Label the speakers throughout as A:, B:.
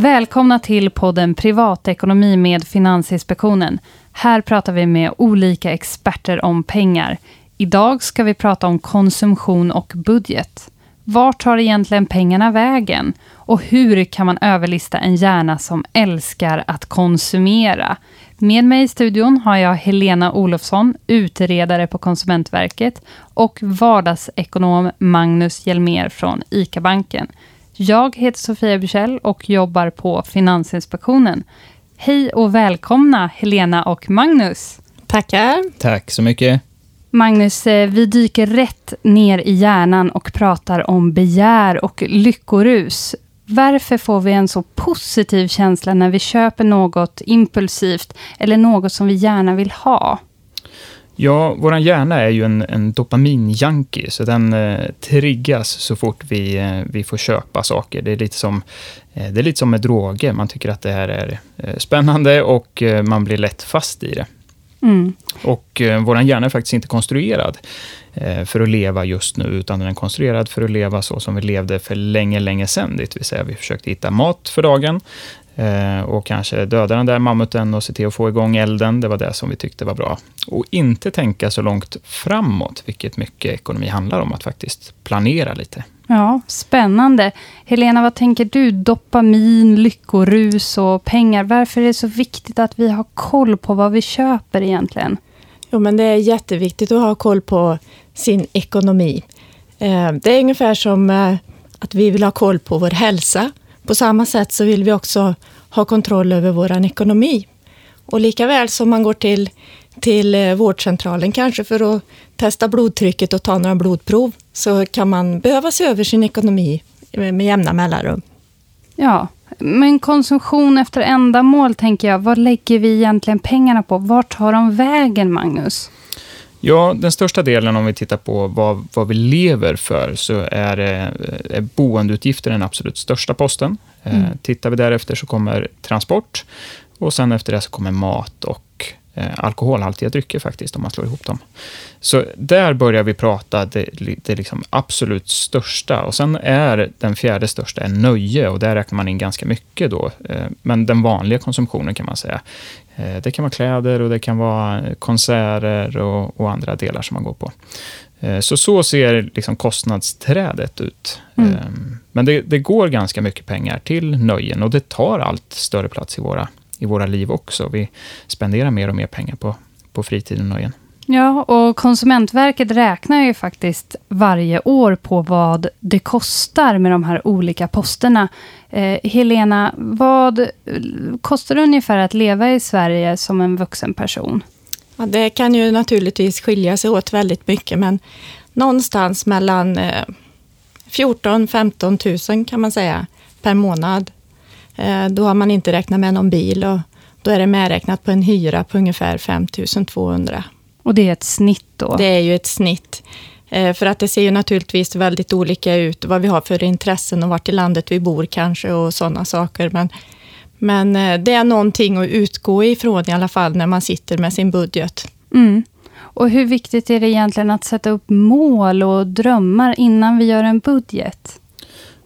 A: Välkomna till podden Privatekonomi med Finansinspektionen. Här pratar vi med olika experter om pengar. Idag ska vi prata om konsumtion och budget. Vart tar egentligen pengarna vägen? Och hur kan man överlista en hjärna som älskar att konsumera? Med mig i studion har jag Helena Olofsson, utredare på Konsumentverket och vardagsekonom Magnus Hjelmer från ICA-banken. Jag heter Sofia Bursell och jobbar på Finansinspektionen. Hej och välkomna Helena och Magnus.
B: Tackar.
C: Tack så mycket.
A: Magnus, eh, vi dyker rätt ner i hjärnan och pratar om begär och lyckorus. Varför får vi en så positiv känsla när vi köper något impulsivt eller något som vi gärna vill ha?
C: Ja, vår hjärna är ju en, en dopaminjunkie, så den eh, triggas så fort vi, eh, vi får köpa saker. Det är, lite som, eh, det är lite som med droger. Man tycker att det här är eh, spännande och eh, man blir lätt fast i det.
A: Mm.
C: Och eh, vår hjärna är faktiskt inte konstruerad eh, för att leva just nu, utan den är konstruerad för att leva så som vi levde för länge, länge sedan. Det vill säga, vi försökte hitta mat för dagen och kanske döda den där mammuten och se till att få igång elden. Det var det som vi tyckte var bra. Och inte tänka så långt framåt, vilket mycket ekonomi handlar om, att faktiskt planera lite.
A: Ja, spännande. Helena, vad tänker du? Dopamin, lyckorus och pengar. Varför är det så viktigt att vi har koll på vad vi köper egentligen?
B: Jo, men det är jätteviktigt att ha koll på sin ekonomi. Eh, Det är ungefär som eh, att vi vill ha koll på vår hälsa. På samma sätt så vill vi också ha kontroll över vår ekonomi. Och lika väl som man går till, till eh, vårdcentralen kanske för att testa blodtrycket och ta några blodprov, så kan man behöva se över sin ekonomi eh, med jämna mellanrum.
A: Ja, men konsumtion efter ändamål, tänker jag. Vad lägger vi egentligen pengarna på? Vart tar de vägen, Magnus?
C: Ja, den största delen om vi tittar på vad, vad vi lever för, så är, eh, är boendeutgifter den absolut största posten. Eh,
A: Mm.
C: Tittar vi därefter så kommer transport och sen efter det så kommer mat och eh, alkoholhaltiga drycker faktiskt, om man slår ihop dem. Så där börjar vi prata det, det liksom absolut största. Och sen är den fjärde största är nöje och där räknar man in ganska mycket då. Eh, Men den vanliga konsumtionen kan man säga. Eh, Det kan vara kläder och det kan vara konserter och, och andra delar som man går på. Eh, Så så ser liksom kostnadsträdet ut.
A: Mm.
C: Eh, Men det, det går ganska mycket pengar till nöjen och det tar allt större plats i våra, i våra liv också. Vi spenderar mer och mer pengar på, på fritid och nöjen.
A: Ja, och Konsumentverket räknar ju faktiskt varje år på vad det kostar med de här olika posterna. Eh, Helena, vad kostar det ungefär att leva i Sverige som en vuxen person?
B: Ja, det kan ju naturligtvis skilja sig åt väldigt mycket, men någonstans mellan eh, 14 15 000 kan man säga per månad. Eh, då har man inte räknat med någon bil och då är det medräknat på en hyra på ungefär 5 200.
A: Och det är ett snitt då?
B: Det är ju ett snitt. Eh, för att det ser ju naturligtvis väldigt olika ut, vad vi har för intressen och vart i landet vi bor kanske och sådana saker. Men, men eh, det är någonting att utgå ifrån i alla fall när man sitter med sin budget.
A: Mm. Och hur viktigt är det egentligen att sätta upp mål och drömmar innan vi gör en budget?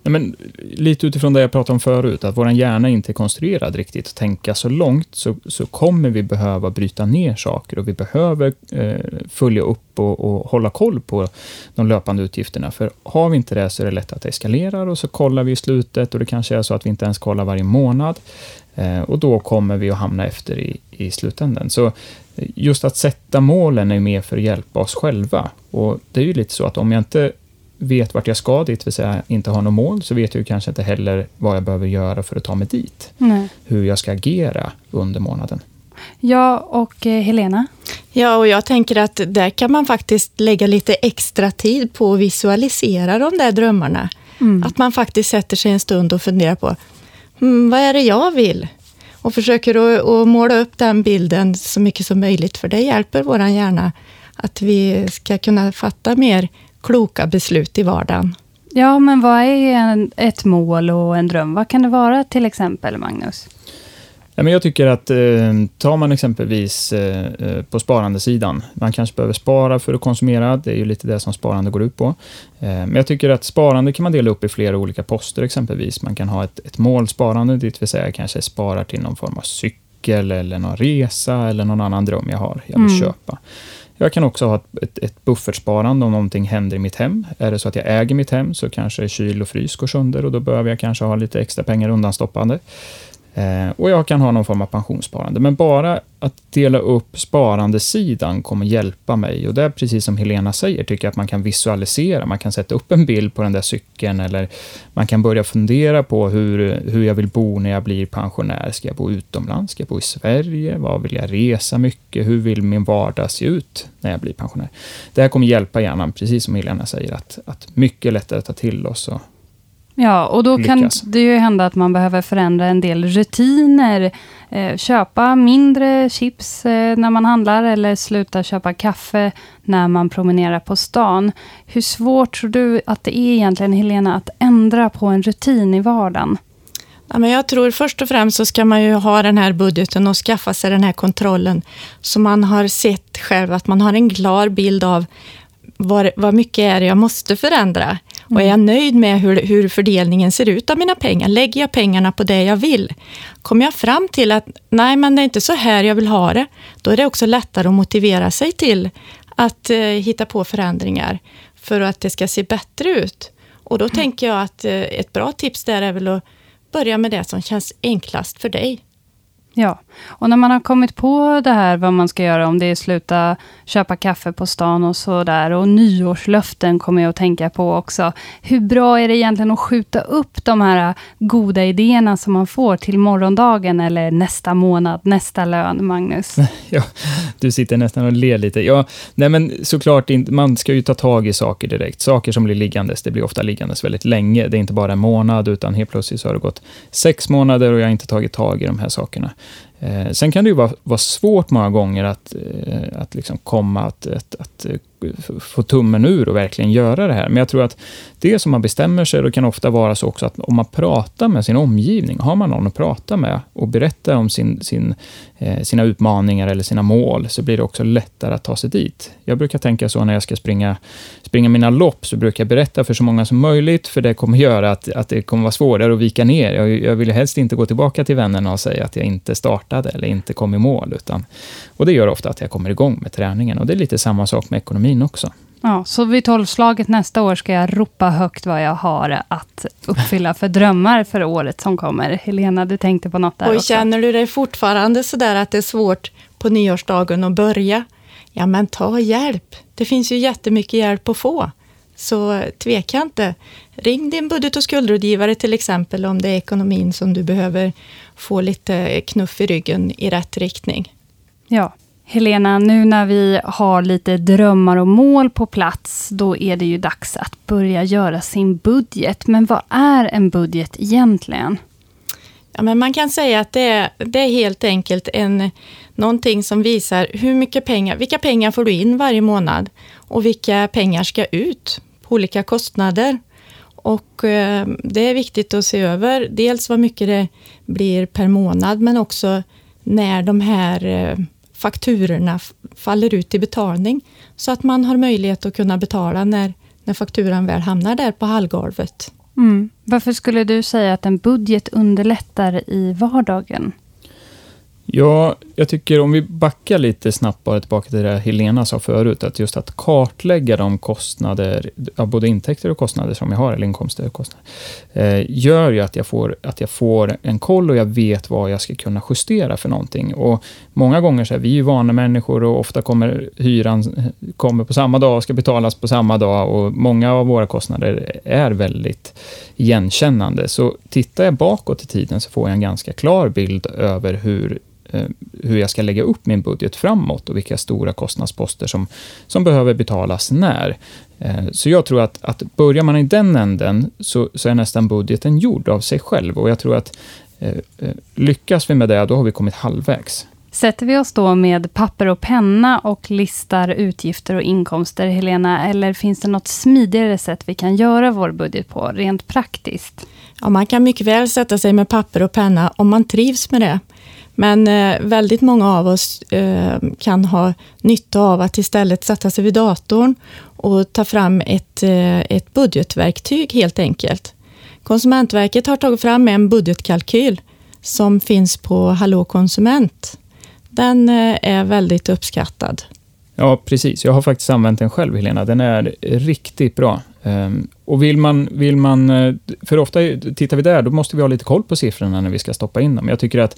C: Nej, men lite utifrån det jag pratade om förut, att vår hjärna inte är konstruerad riktigt att tänka så långt, så, så kommer vi behöva bryta ner saker och vi behöver eh, följa upp och, och hålla koll på de löpande utgifterna. För har vi inte det så är det lätt att det eskalerar och så kollar vi i slutet och det kanske är så att vi inte ens kollar varje månad. Eh, och då kommer vi att hamna efter i, i slutändan. Så eh, just att sätta målen är mer för att hjälpa oss själva. Och det är ju lite så att om jag inte vet vart jag ska, dit vill säga inte har något mål, så vet jag ju kanske inte heller vad jag behöver göra för att ta mig dit.
A: Nej.
C: Hur jag ska agera under månaden.
A: Ja, och eh, Helena?
B: Ja, och jag tänker att där kan man faktiskt lägga lite extra tid på att visualisera de där drömmarna.
A: Mm.
B: Att man faktiskt sätter sig en stund och funderar på, hmm, vad är det jag vill? Och försöker att, att måla upp den bilden så mycket som möjligt, för det hjälper vår hjärna att vi ska kunna fatta mer kloka beslut i vardagen.
A: Ja, men vad är en, ett mål och en dröm? Vad kan det vara till exempel, Magnus?
C: Ja, men jag tycker att eh, tar man exempelvis eh, eh, på sparandesidan, man kanske behöver spara för att konsumera, det är ju lite det som sparande går ut på. Eh, men jag tycker att sparande kan man dela upp i flera olika poster exempelvis. Man kan ha ett, ett målsparande, det vill säga kanske sparar till någon form av cykel eller någon resa eller någon annan dröm jag har, jag vill mm. köpa. Jag kan också ha ett, ett, buffertsparande om någonting händer i mitt hem. Är det så att jag äger mitt hem så kanske kyl och frys går sönder och då behöver jag kanske ha lite extra pengar undanstoppande. Eh, och jag kan ha någon form av pensionssparande. Men bara att dela upp sparandesidan kommer hjälpa mig. Och det är precis som Helena säger, tycker jag att man kan visualisera. Man kan sätta upp en bild på den där cykeln eller man kan börja fundera på hur, hur jag vill bo när jag blir pensionär. Ska jag bo utomlands? Ska jag bo i Sverige? Var vill jag resa mycket? Hur vill min vardag se ut när jag blir pensionär? Det här kommer hjälpa hjärnan, precis som Helena säger, att, att mycket lättare ta till oss och
A: Ja, och då lyckas. kan det ju hända att man behöver förändra en del rutiner. Eh, köpa mindre chips eh, när man handlar eller sluta köpa kaffe när man promenerar på stan. Hur svårt tror du att det är egentligen, Helena, att ändra på en rutin i vardagen?
B: Ja, men jag tror först och främst så ska man ju ha den här budgeten och skaffa sig den här kontrollen. Så man har sett själv att man har en klar bild av vad, vad mycket är det jag måste förändra? Och är jag nöjd med hur, hur fördelningen ser ut av mina pengar? Lägger jag pengarna på det jag vill? Kommer jag fram till att nej, men det är inte så här jag vill ha det, då är det också lättare att motivera sig till att eh, hitta på förändringar för att det ska se bättre ut. Och då mm. tänker jag att eh, ett bra tips där är väl att börja med det som känns enklast för dig.
A: Ja, och när man har kommit på det här vad man ska göra, om det är sluta köpa kaffe på stan och sådär, och nyårslöften kommer jag att tänka på också. Hur bra är det egentligen att skjuta upp de här goda idéerna som man får till morgondagen eller nästa månad, nästa lön, Magnus?
C: Ja, du sitter nästan och ler lite. Ja, nej men såklart, man ska ju ta tag i saker direkt. Saker som blir liggandes, det blir ofta liggandes väldigt länge. Det är inte bara en månad, utan helt plötsligt så har det gått sex månader och jag har inte tagit tag i de här sakerna. Eh, sen kan det ju vara, vara svårt många gånger att, eh, att liksom komma att, att, att eh, få tummen ur och verkligen göra det här. Men jag tror att det som man bestämmer sig, det kan ofta vara så också att om man pratar med sin omgivning, har man någon att prata med och berätta om sin, sin, eh, sina utmaningar eller sina mål, så blir det också lättare att ta sig dit. Jag brukar tänka så när jag ska springa, springa mina lopp, så brukar jag berätta för så många som möjligt, för det kommer göra att, att det kommer vara svårare att vika ner. Jag, jag vill helst inte gå tillbaka till vännerna och säga att jag inte startade eller inte kom i mål, utan, och det gör ofta att jag kommer igång med träningen. Och det är lite samma sak med ekonomin också.
A: Ja, så vid tolvslaget nästa år ska jag ropa högt vad jag har att uppfylla för drömmar för året som kommer. Helena, du tänkte på något där
B: Och
A: också.
B: känner du dig fortfarande sådär att det är svårt på nyårsdagen att börja? Ja, men ta hjälp. Det finns ju jättemycket hjälp att få. Så tveka inte. Ring din budget och skuldrådgivare till exempel om det är ekonomin som du behöver få lite knuff i ryggen i rätt riktning.
A: Ja, Helena, nu när vi har lite drömmar och mål på plats, då är det ju dags att börja göra sin budget. Men vad är en budget egentligen?
B: Ja, men man kan säga att det är, det är helt enkelt en, någonting som visar hur mycket pengar, vilka pengar får du in varje månad och vilka pengar ska ut på olika kostnader. Och eh, det är viktigt att se över dels vad mycket det blir per månad, men också när de här eh, fakturorna faller ut i betalning, så att man har möjlighet att kunna betala när, när fakturan väl hamnar där på hallgolvet.
A: Mm. Varför skulle du säga att en budget underlättar i vardagen?
C: Ja, jag tycker om vi backar lite snabbt bara tillbaka till det Helena sa förut, att just att kartlägga de kostnader, både intäkter och kostnader som jag har, eller inkomster och kostnader, eh, gör ju att jag, får, att jag får en koll och jag vet vad jag ska kunna justera för någonting. Och många gånger så är vi ju vana människor och ofta kommer hyran kommer på samma dag och ska betalas på samma dag och många av våra kostnader är väldigt igenkännande. Så tittar jag bakåt i tiden så får jag en ganska klar bild över hur hur jag ska lägga upp min budget framåt och vilka stora kostnadsposter som, som behöver betalas när. Eh, så jag tror att, att börjar man i den änden så, så är nästan budgeten gjord av sig själv och jag tror att eh, lyckas vi med det, då har vi kommit halvvägs.
A: Sätter vi oss då med papper och penna och listar utgifter och inkomster, Helena, eller finns det något smidigare sätt vi kan göra vår budget på, rent praktiskt?
B: Ja, man kan mycket väl sätta sig med papper och penna om man trivs med det. Men eh, väldigt många av oss eh, kan ha nytta av att istället sätta sig vid datorn och ta fram ett, eh, ett budgetverktyg helt enkelt. Konsumentverket har tagit fram en budgetkalkyl som finns på Hallå konsument. Den eh, är väldigt uppskattad.
C: Ja, precis. Jag har faktiskt använt den själv, Helena. Den är riktigt bra. Ehm, och vill man, vill man, eh, för ofta tittar vi där, då måste vi ha lite koll på siffrorna när vi ska stoppa in dem. Jag tycker att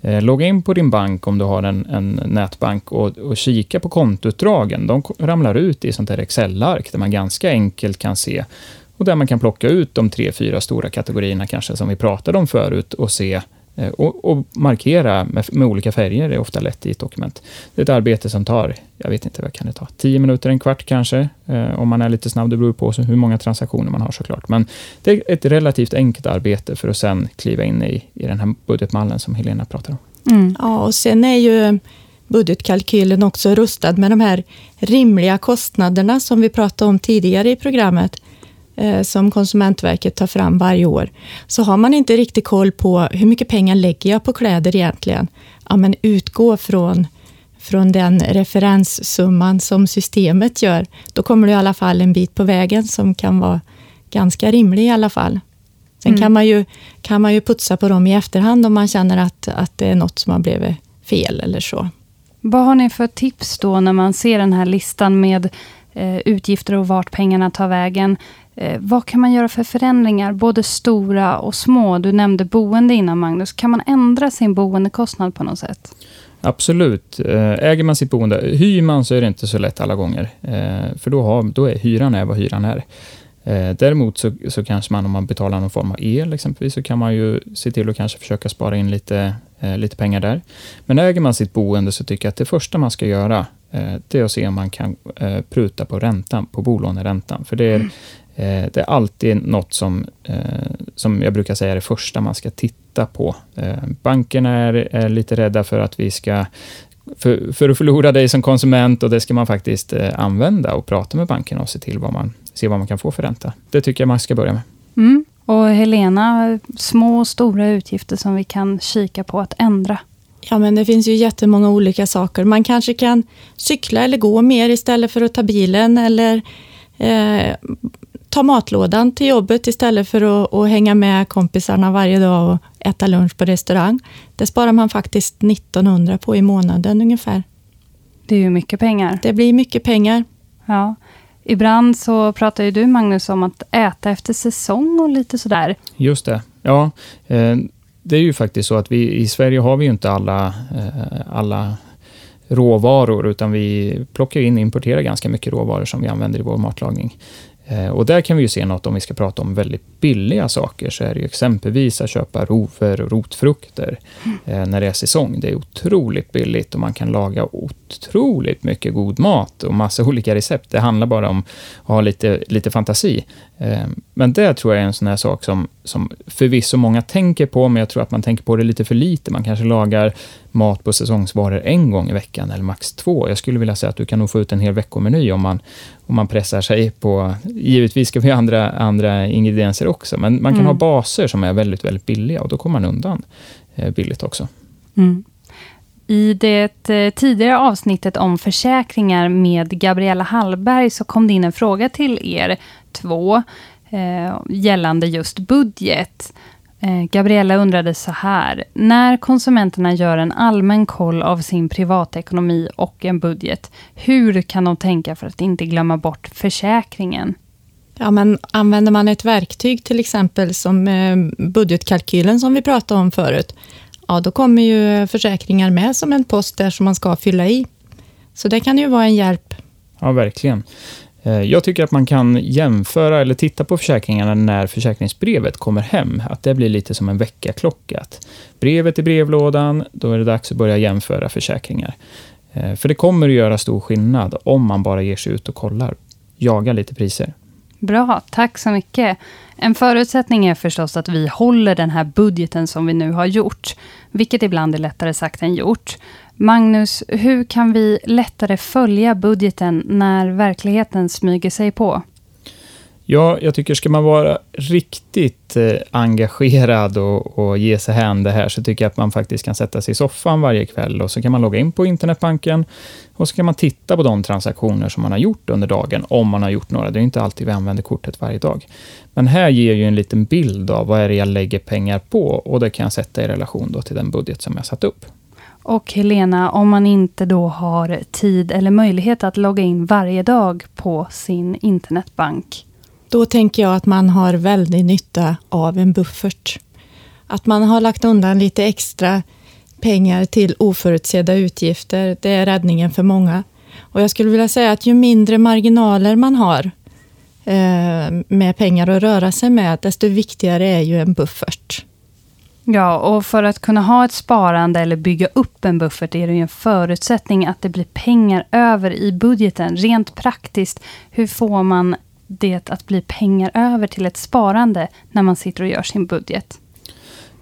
C: eh, logga in på din bank om du har en, en nätbank och, och kika på kontoutdragen. De ramlar ut i sånt här Excel-ark där man ganska enkelt kan se och där man kan plocka ut de tre, fyra stora kategorierna kanske som vi pratade om förut och se Eh, och, och, markera med, med, olika färger är ofta lätt i ett dokument. Det är ett arbete som tar, jag vet inte, vad kan det ta? 10 minuter, en kvart kanske, eh, om man är lite snabb. Det beror på hur många transaktioner man har såklart. Men det är ett relativt enkelt arbete för att sen kliva in i, i den här budgetmallen som Helena pratar om.
B: Mm. Ja, och sen är ju budgetkalkylen också rustad med de här rimliga kostnaderna som vi pratade om tidigare i programmet. Eh, som Konsumentverket tar fram varje år, så har man inte riktigt koll på hur mycket pengar lägger jag på kläder egentligen? Ja, men utgå från, från den referenssumman som systemet gör. Då kommer du i alla fall en bit på vägen som kan vara ganska rimlig i alla fall. Sen mm. kan, man ju, kan man ju putsa på dem i efterhand om man känner att, att det är något som har blivit fel eller så.
A: Vad har ni för tips då när man ser den här listan med eh, utgifter och vart pengarna tar vägen? Eh, vad kan man göra för förändringar, både stora och små? Du nämnde boende innan, Magnus. Kan man ändra sin boendekostnad på något sätt?
C: Absolut. Eh, äger man sitt boende, hyr man så är det inte så lätt alla gånger. Eh, för då, har, då är hyran är vad hyran är. Däremot så, så kanske man, om man betalar någon form av el exempelvis, så kan man ju se till att kanske försöka spara in lite, lite pengar där. Men äger man sitt boende så tycker jag att det första man ska göra, det är att se om man kan pruta på räntan, på bolåneräntan. För det är, mm. Eh, det är alltid något som, eh, som jag brukar säga är det första man ska titta på. Eh, bankerna är, är lite rädda för att vi ska för, för, att förlora dig som konsument och det ska man faktiskt använda och prata med bankerna och se till vad man, se vad man kan få för ränta. Det tycker jag man ska börja med.
A: Mm. Och Helena, små och stora utgifter som vi kan kika på att ändra?
B: Ja, men det finns ju jättemånga olika saker. Man kanske kan cykla eller gå mer istället för att ta bilen eller eh, ta matlådan till jobbet istället för att, att, hänga med kompisarna varje dag och äta lunch på restaurang. Det sparar man faktiskt 1900 på i månaden ungefär.
A: Det är ju mycket pengar.
B: Det blir mycket pengar.
A: Ja. Ibland så pratar ju du, Magnus, om att äta efter säsong och lite sådär.
C: Just det. Ja, eh, det är ju faktiskt så att vi i Sverige har vi ju inte alla, eh, alla råvaror, utan vi plockar in och importerar ganska mycket råvaror som vi använder i vår matlagning. Eh, och där kan vi ju se något om vi ska prata om väldigt billiga saker, så är det ju exempelvis att köpa rover och rotfrukter mm. när det är säsong. Det är otroligt billigt och man kan laga otroligt mycket god mat och massa olika recept. Det handlar bara om att ha lite, lite fantasi. Eh, men det tror jag är en sån här sak som, som förvisso många tänker på, men jag tror att man tänker på det lite för lite. Man kanske lagar mat på säsongsvaror en gång i veckan, eller max två. Jag skulle vilja säga att du kan nog få ut en hel veckomeny om man, om man pressar sig på... Givetvis ska vi ha andra, andra ingredienser också, men man kan mm. ha baser som är väldigt, väldigt billiga och då kommer man undan eh, billigt också.
A: Mm. I det eh, tidigare avsnittet om försäkringar med Gabriella Hallberg så kom det in en fråga till er två eh, gällande just budget. Eh, Gabriella undrade så här. När konsumenterna gör en allmän koll av sin privatekonomi och en budget, hur kan de tänka för att inte glömma bort försäkringen?
B: Ja, men använder man ett verktyg, till exempel som eh, budgetkalkylen som vi pratade om förut, ja, då kommer ju försäkringar med som en post där som man ska fylla i. Så det kan ju vara en hjälp.
C: Ja, verkligen. Eh, jag tycker att man kan jämföra eller titta på försäkringarna när försäkringsbrevet kommer hem. Att det blir lite som en väckarklocka. brevet i brevlådan, då är det dags att börja jämföra försäkringar. Eh, för det kommer att göra stor skillnad om man bara ger sig ut och kollar. Jaga lite priser.
A: Bra, tack så mycket. En förutsättning är förstås att vi håller den här budgeten som vi nu har gjort, vilket ibland är lättare sagt än gjort. Magnus, hur kan vi lättare följa budgeten när verkligheten smyger sig på?
C: Ja, jag tycker ska man vara riktigt eh, engagerad och, och ge sig hän det här, så tycker jag att man faktiskt kan sätta sig i soffan varje kväll och så kan man logga in på internetbanken och så kan man titta på de transaktioner som man har gjort under dagen, om man har gjort några. Det är inte alltid vi använder kortet varje dag. Men här ger ju en liten bild av vad är det jag lägger pengar på och det kan jag sätta i relation då till den budget som jag satt upp.
A: Och Helena, om man inte då har tid eller möjlighet att logga in varje dag på sin internetbank,
B: då tänker jag att man har väldigt nytta av en buffert. Att man har lagt undan lite extra pengar till oförutsedda utgifter, det är räddningen för många. Och jag skulle vilja säga att ju mindre marginaler man har eh, med pengar att röra sig med, desto viktigare är ju en buffert.
A: Ja, och för att kunna ha ett sparande eller bygga upp en buffert är det ju en förutsättning att det blir pengar över i budgeten. Rent praktiskt, hur får man det att bli pengar över till ett sparande när man sitter och gör sin budget?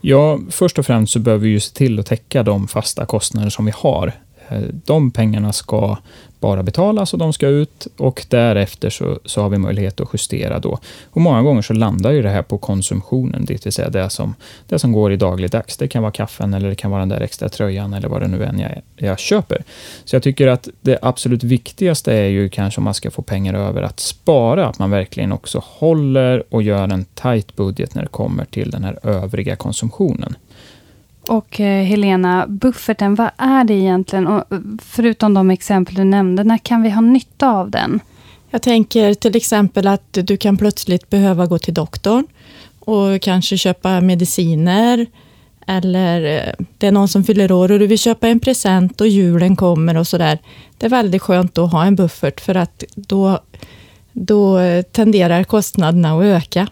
C: Ja, först och främst så behöver vi ju se till att täcka de fasta kostnader som vi har. Eh, de pengarna ska bara betalas och de ska ut och därefter så, så har vi möjlighet att justera då. Och många gånger så landar ju det här på konsumtionen, det vill säga det som, det som går i dagligdags. Det kan vara kaffen eller det kan vara den där extra tröjan eller vad det nu än jag, jag köper. Så jag tycker att det absolut viktigaste är ju kanske om man ska få pengar över att spara, att man verkligen också håller och gör en tight budget när det kommer till den här övriga konsumtionen.
A: Och eh, Helena, bufferten, vad är det egentligen? Och förutom de exempel du nämnde, när kan vi ha nytta av den?
B: Jag tänker till exempel att du kan plötsligt behöva gå till doktorn och kanske köpa mediciner. Eller eh, det är någon som fyller år och du vill köpa en present och julen kommer och sådär. Det är väldigt skönt att ha en buffert för att då, då eh, tenderar kostnaderna att öka.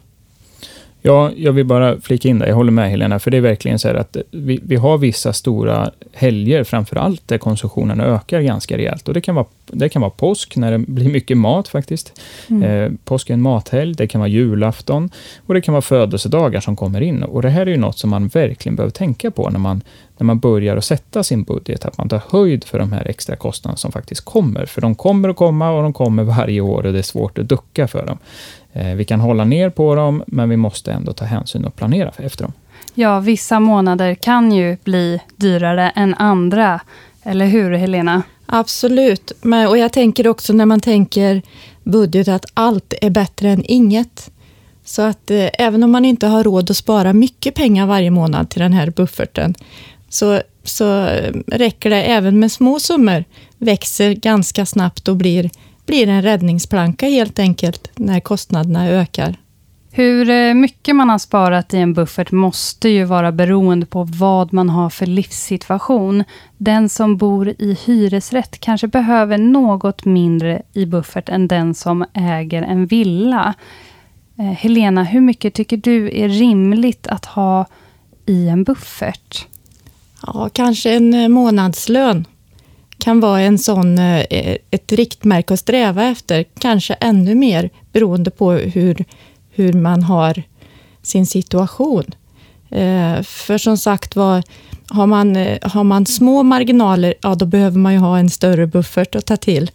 C: Ja, jag vill bara flika in där. Jag håller med Helena, för det är verkligen så att vi, vi har vissa stora helger, framför allt, där konsumtionen ökar ganska rejält. Och det kan vara, det kan vara påsk, när det blir mycket mat faktiskt. Mm. Eh, påsk är en mathelg, det kan vara julafton och det kan vara födelsedagar som kommer in. Och det här är ju något som man verkligen behöver tänka på när man, när man börjar att sätta sin budget, att man tar höjd för de här extra kostnaderna som faktiskt kommer. För de kommer att komma och de kommer varje år och det är svårt att ducka för dem. Eh, vi kan hålla ner på dem, men vi måste ändå ta hänsyn och planera efter dem.
A: Ja, vissa månader kan ju bli dyrare än andra. Eller hur, Helena?
B: Absolut. Men, och jag tänker också när man tänker budget att allt är bättre än inget. Så att eh, även om man inte har råd att spara mycket pengar varje månad till den här bufferten, så, så räcker det även med små summor, växer ganska snabbt och blir blir en räddningsplanka helt enkelt när kostnaderna ökar.
A: Hur eh, mycket man har sparat i en buffert måste ju vara beroende på vad man har för livssituation. Den som bor i hyresrätt kanske behöver något mindre i buffert än den som äger en villa. Eh, Helena, hur mycket tycker du är rimligt att ha i en buffert?
B: Ja, kanske en eh, månadslön kan vara en sån, eh, ett riktmärke att sträva efter, kanske ännu mer beroende på hur, hur man har sin situation. Eh, för som sagt var, har man, eh, har man små marginaler, ja då behöver man ju ha en större buffert att ta till.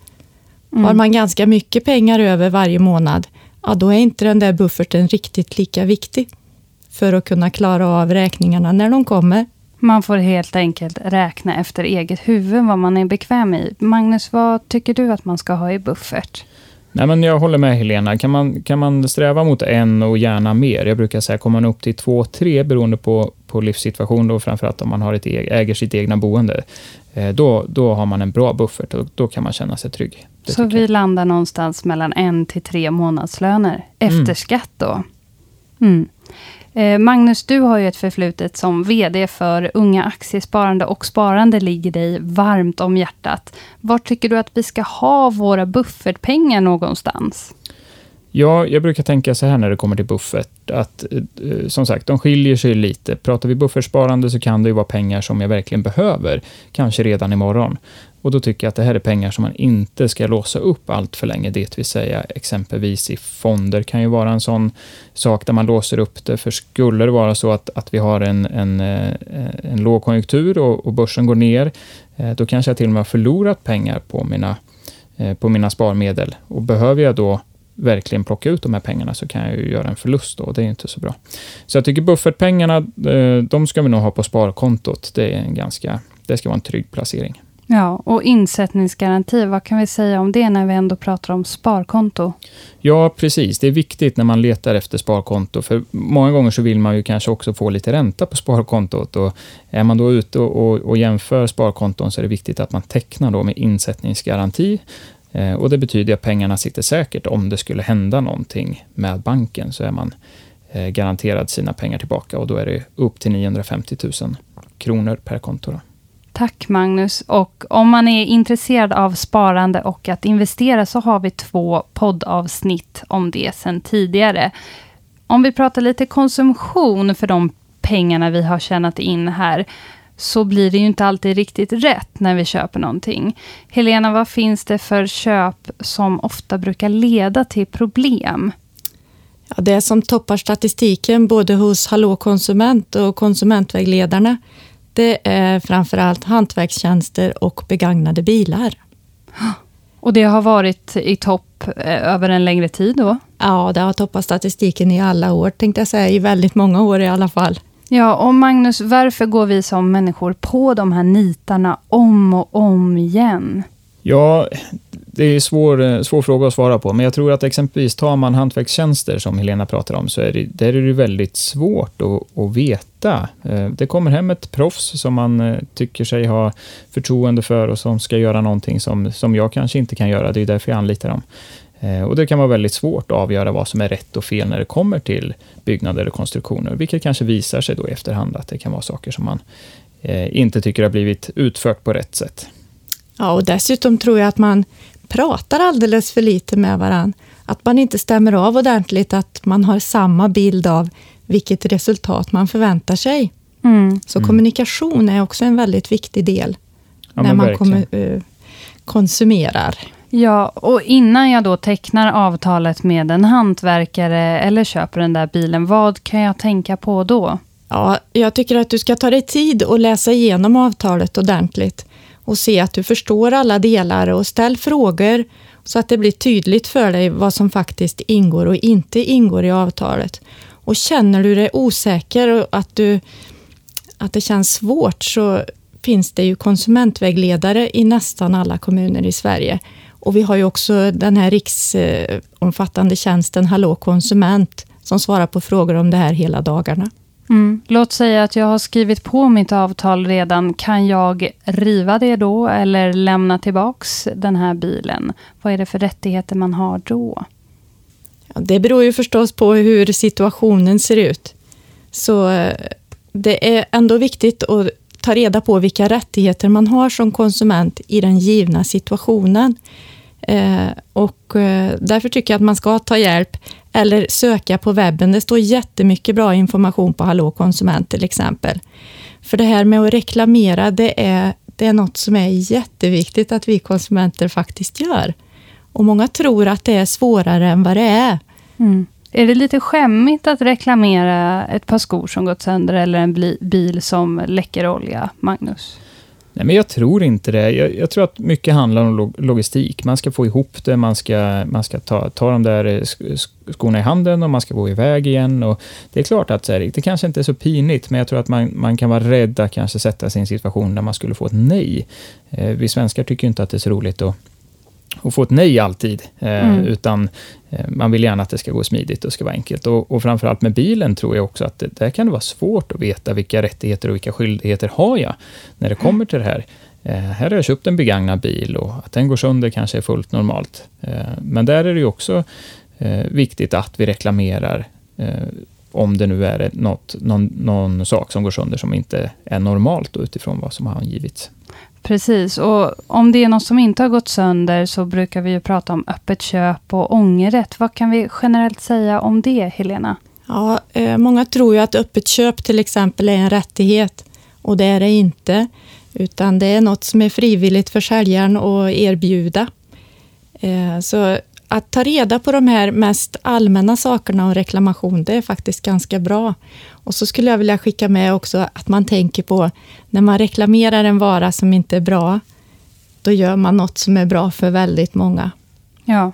B: Mm. Har man ganska mycket pengar över varje månad, ja då är inte den där bufferten riktigt lika viktig för att kunna klara av räkningarna när de kommer.
A: Man får helt enkelt räkna efter eget huvud vad man är bekväm i. Magnus, vad tycker du att man ska ha i buffert?
C: Nej, men jag håller med Helena. Kan man, kan man sträva mot en och gärna mer? Jag brukar säga, kommer man upp till två, tre beroende på, på livssituation, då framförallt om man har ett, äger sitt egna boende, eh, då, då har man en bra buffert och då kan man känna sig trygg.
A: Det Så vi landar någonstans mellan en till tre månadslöner efter mm. skatt då? Mm. Eh, Magnus, du har ju ett förflutet som VD för Unga Aktiesparande och Sparande ligger dig varmt om hjärtat. Var tycker du att vi ska ha våra buffertpengar någonstans?
C: Ja, jag brukar tänka så här när det kommer till buffert, att eh, som sagt, de skiljer sig lite. Pratar vi buffertsparande så kan det ju vara pengar som jag verkligen behöver, kanske redan imorgon. Och då tycker jag att det här är pengar som man inte ska låsa upp allt för länge. Det vill säga exempelvis i fonder kan ju vara en sån sak där man låser upp det. För skulle det vara så att, att vi har en, en, eh, en lågkonjunktur och, och börsen går ner, eh, då kanske jag till och med har förlorat pengar på mina, eh, på mina sparmedel. Och behöver jag då verkligen plocka ut de här pengarna så kan jag ju göra en förlust då, och det är inte så bra. Så jag tycker buffertpengarna, de ska vi nog ha på sparkontot. Det, är en ganska, det ska vara en trygg placering.
A: Ja, och insättningsgaranti, vad kan vi säga om det när vi ändå pratar om sparkonto?
C: Ja, precis. Det är viktigt när man letar efter sparkonto, för många gånger så vill man ju kanske också få lite ränta på sparkontot. Och är man då ute och, och jämför sparkonton så är det viktigt att man tecknar då med insättningsgaranti. Eh, och det betyder att pengarna sitter säkert. Om det skulle hända någonting med banken så är man eh, garanterad sina pengar tillbaka och då är det upp till 950 000 kronor per konto. Då.
A: Tack Magnus. Och om man är intresserad av sparande och att investera så har vi två poddavsnitt om det sedan tidigare. Om vi pratar lite konsumtion för de pengarna vi har tjänat in här så blir det ju inte alltid riktigt rätt när vi köper någonting. Helena, vad finns det för köp som ofta brukar leda till problem?
B: Ja, det som toppar statistiken både hos Hallå konsument och konsumentvägledarna det är framför allt hantverkstjänster och begagnade bilar.
A: Och det har varit i topp eh, över en längre tid då?
B: Ja, det har toppat statistiken i alla år, tänkte jag säga. I väldigt många år i alla fall.
A: Ja, och Magnus, varför går vi som människor på de här nitarna om och om igen?
C: Ja, det är en svår, eh, svår fråga att svara på, men jag tror att exempelvis tar man hantverkstjänster, som Helena pratar om, så är det, där är det väldigt svårt att, att veta. Eh, det kommer hem ett proffs som man eh, tycker sig ha förtroende för och som ska göra någonting som, som jag kanske inte kan göra. Det är därför jag anlitar dem. Och Det kan vara väldigt svårt att avgöra vad som är rätt och fel när det kommer till byggnader och konstruktioner, vilket kanske visar sig då i efterhand att det kan vara saker som man inte tycker har blivit utfört på rätt sätt.
B: Ja, och dessutom tror jag att man pratar alldeles för lite med varandra. Att man inte stämmer av ordentligt, att man har samma bild av vilket resultat man förväntar sig. Mm. Så mm. kommunikation är också en väldigt viktig del ja, när man kommer, uh, konsumerar.
A: Ja, och innan jag då tecknar avtalet med en hantverkare eller köper den där bilen, vad kan jag tänka på då?
B: Ja, jag tycker att du ska ta dig tid och läsa igenom avtalet ordentligt och se att du förstår alla delar och ställ frågor så att det blir tydligt för dig vad som faktiskt ingår och inte ingår i avtalet. Och känner du dig osäker och att, du, att det känns svårt så finns det ju konsumentvägledare i nästan alla kommuner i Sverige. Och vi har ju också den här riksomfattande tjänsten Hallå konsument som svarar på frågor om det här hela dagarna.
A: Mm. Låt säga att jag har skrivit på mitt avtal redan. Kan jag riva det då eller lämna tillbaks den här bilen? Vad är det för rättigheter man har då?
B: Ja, det beror ju förstås på hur situationen ser ut. Så eh, det är ändå viktigt att ta reda på vilka rättigheter man har som konsument i den givna situationen. Eh, och eh, därför tycker jag att man ska ta hjälp eller söka på webben. Det står jättemycket bra information på Hallå konsument till exempel. För det här med att reklamera, det är, det är något som är jätteviktigt att vi konsumenter faktiskt gör. Och många tror att det är svårare än vad det är.
A: Mm. Är det lite skämmigt att reklamera ett par skor som gått sönder eller en bil som läcker olja, Magnus?
C: Nej, men jag tror inte det. Jag, jag, tror att mycket handlar om logistik. Man ska få ihop det, man ska, man ska ta, ta de där eh, skorna i handen och man ska gå iväg igen. Och det är klart att här, det kanske inte är så pinigt, men jag tror att man, man kan vara rädd att kanske sätta sig i en situation där man skulle få ett nej. Eh, vi svenskar tycker inte att det är så roligt att och få ett nej alltid, eh, mm. utan eh, man vill gärna att det ska gå smidigt och ska vara enkelt. Och, och framförallt med bilen tror jag också att det, där kan det vara svårt att veta vilka rättigheter och vilka skyldigheter har jag när det kommer till det här. Eh, här har jag köpt en begagnad bil och att den går sönder kanske är fullt normalt. Eh, men där är det ju också eh, viktigt att vi reklamerar eh, om det nu är något, någon, någon sak som går sönder som inte är normalt utifrån vad som har angivits.
A: Precis, och om det är något som inte har gått sönder så brukar vi ju prata om öppet köp och ångerrätt. Vad kan vi generellt säga om det, Helena?
B: Ja, eh, många tror ju att öppet köp till exempel är en rättighet och det är det inte, utan det är något som är frivilligt för säljaren att erbjuda. Eh, så att ta reda på de här mest allmänna sakerna om reklamation, det är faktiskt ganska bra. Och så skulle jag vilja skicka med också att man tänker på när man reklamerar en vara som inte är bra, då gör man något som är bra för väldigt många.
A: Ja.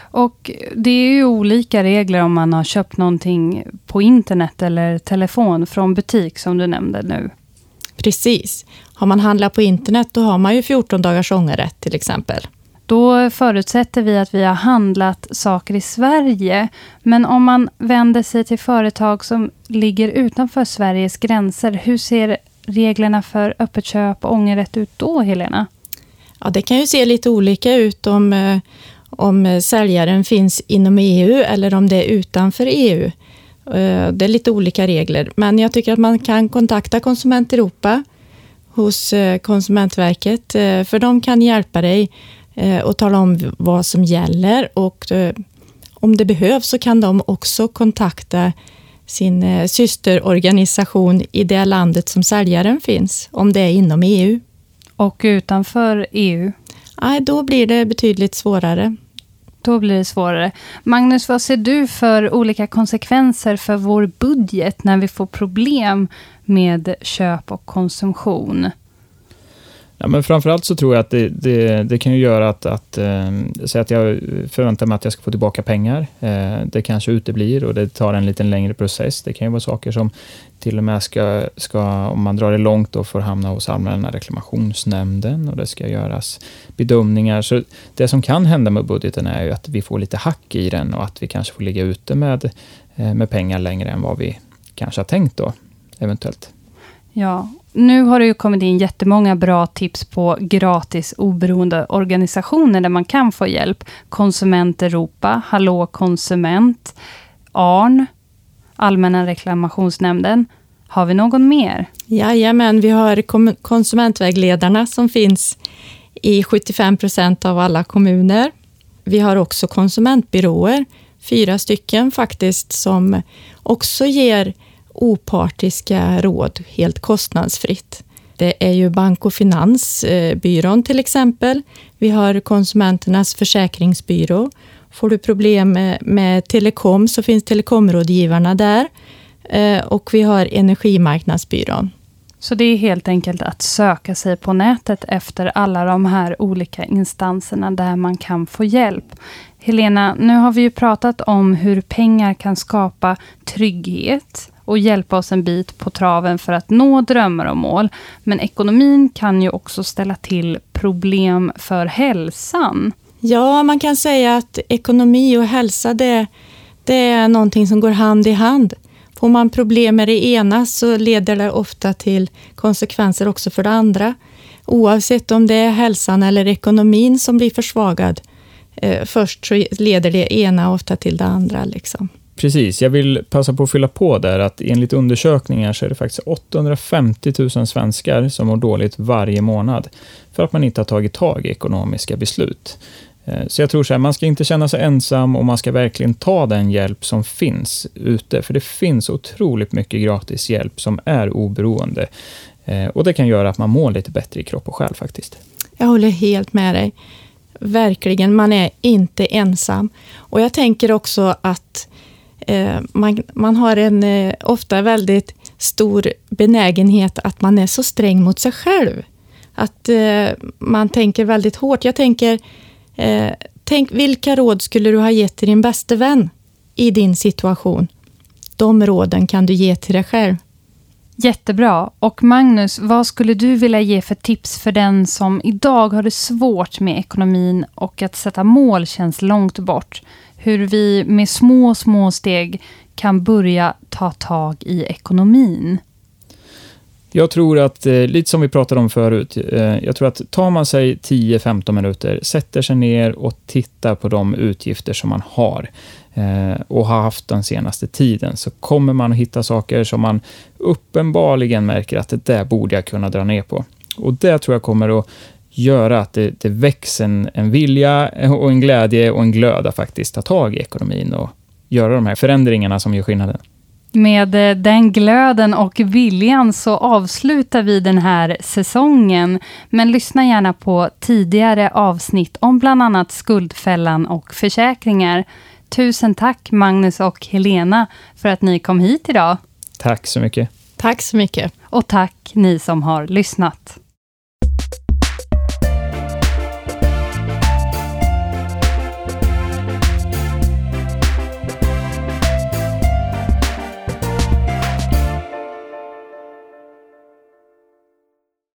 A: Och det är ju olika regler om man har köpt någonting på internet eller telefon från butik, som du nämnde nu.
B: Precis. Har man handlat på internet, då har man ju 14 dagars ångerrätt till exempel.
A: Då förutsätter vi att vi har handlat saker i Sverige. Men om man vänder sig till företag som ligger utanför Sveriges gränser, hur ser reglerna för öppet köp och ångerrätt ut då, Helena?
B: Ja, det kan ju se lite olika ut om, eh, om eh, säljaren finns inom EU eller om det är utanför EU. Eh, det är lite olika regler, men jag tycker att man kan kontakta Konsument Europa hos Konsumentverket, för de kan hjälpa dig och tala om vad som gäller och om det behövs så kan de också kontakta sin systerorganisation i det landet som säljaren finns, om det är inom EU.
A: Och utanför EU?
B: Nej, då blir det betydligt svårare.
A: Då blir det svårare. Magnus, vad ser du för olika konsekvenser för vår budget när vi får problem med köp och konsumtion?
C: Ja, men framförallt så tror jag att det, det, det kan ju göra att, att äh, säga att jag förväntar mig att jag ska få tillbaka pengar. Äh, det kanske uteblir och det tar en lite längre process. Det kan ju vara saker som till och med ska, ska om man drar det långt, då får hamna hos Allmänna reklamationsnämnden och det ska göras bedömningar. Så det som kan hända med budgeten är ju att vi får lite hack i den och att vi kanske får ligga ute med, eh, med pengar längre än vad vi kanske har tänkt då, eventuellt.
A: Ja, nu har det ju kommit in jättemånga bra tips på gratis oberoende organisationer där man kan få hjälp. Konsument Europa, Hallå konsument, ARN, Allmänna reklamationsnämnden. Har vi någon mer?
B: Jajamän, vi har konsumentvägledarna som finns i 75 procent av alla kommuner. Vi har också konsumentbyråer, fyra stycken faktiskt, som också ger opartiska råd helt kostnadsfritt. Det är ju Bank och Finansbyrån eh, till exempel. Vi har Konsumenternas försäkringsbyrå. Får du problem med, med telekom så finns telekområdgivarna där. Eh, och vi har Energimarknadsbyrån.
A: Så det är helt enkelt att söka sig på nätet efter alla de här olika instanserna där man kan få hjälp. Helena, nu har vi ju pratat om hur pengar kan skapa trygghet och hjälpa oss en bit på traven för att nå drömmar och mål. Men ekonomin kan ju också ställa till problem för hälsan.
B: Ja, man kan säga att ekonomi och hälsa det, det är någonting som går hand i hand. Får man problem med det ena så leder det ofta till konsekvenser också för det andra. Oavsett om det är hälsan eller ekonomin som blir försvagad eh, först så leder det ena ofta till det andra. Liksom.
C: Precis, jag vill passa på att fylla på där att enligt undersökningar så är det faktiskt 850 000 svenskar som mår dåligt varje månad för att man inte har tagit tag i ekonomiska beslut. Eh, så jag tror så här, man ska inte känna sig ensam och man ska verkligen ta den hjälp som finns ute, för det finns otroligt mycket gratis hjälp som är oberoende. Eh, och det kan göra att man mår lite bättre i kropp och själ faktiskt.
B: Jag håller helt med dig. Verkligen, man är inte ensam. Och jag tänker också att eh, Eh, man, man har en eh, ofta väldigt stor benägenhet att man är så sträng mot sig själv. Att eh, man tänker väldigt hårt. Jag tänker, eh, tänk vilka råd skulle du ha gett till din bäste vän i din situation? De råden kan du ge till dig själv.
A: Jättebra. Och Magnus, vad skulle du vilja ge för tips för den som idag har det svårt med ekonomin och att sätta mål känns långt bort? Hur vi med små, små steg kan börja ta tag i ekonomin.
C: Jag tror att, eh, lite som vi pratade om förut, eh, jag tror att tar man sig 10-15 minuter, sätter sig ner och tittar på de utgifter som man har eh, och har haft den senaste tiden, så kommer man att hitta saker som man uppenbarligen märker att det där borde jag kunna dra ner på. Och det tror jag kommer att göra att det, det väcks en, en vilja och en glädje och en glöd att faktiskt ta tag i ekonomin och göra de här förändringarna som gör skillnaden.
A: Med eh, den glöden och viljan så avslutar vi den här säsongen. Men lyssna gärna på tidigare avsnitt om bland annat Skuldfällan och försäkringar. Tusen tack Magnus och Helena för att ni kom hit idag.
C: Tack så mycket.
B: Tack så mycket.
A: Och tack ni som har lyssnat.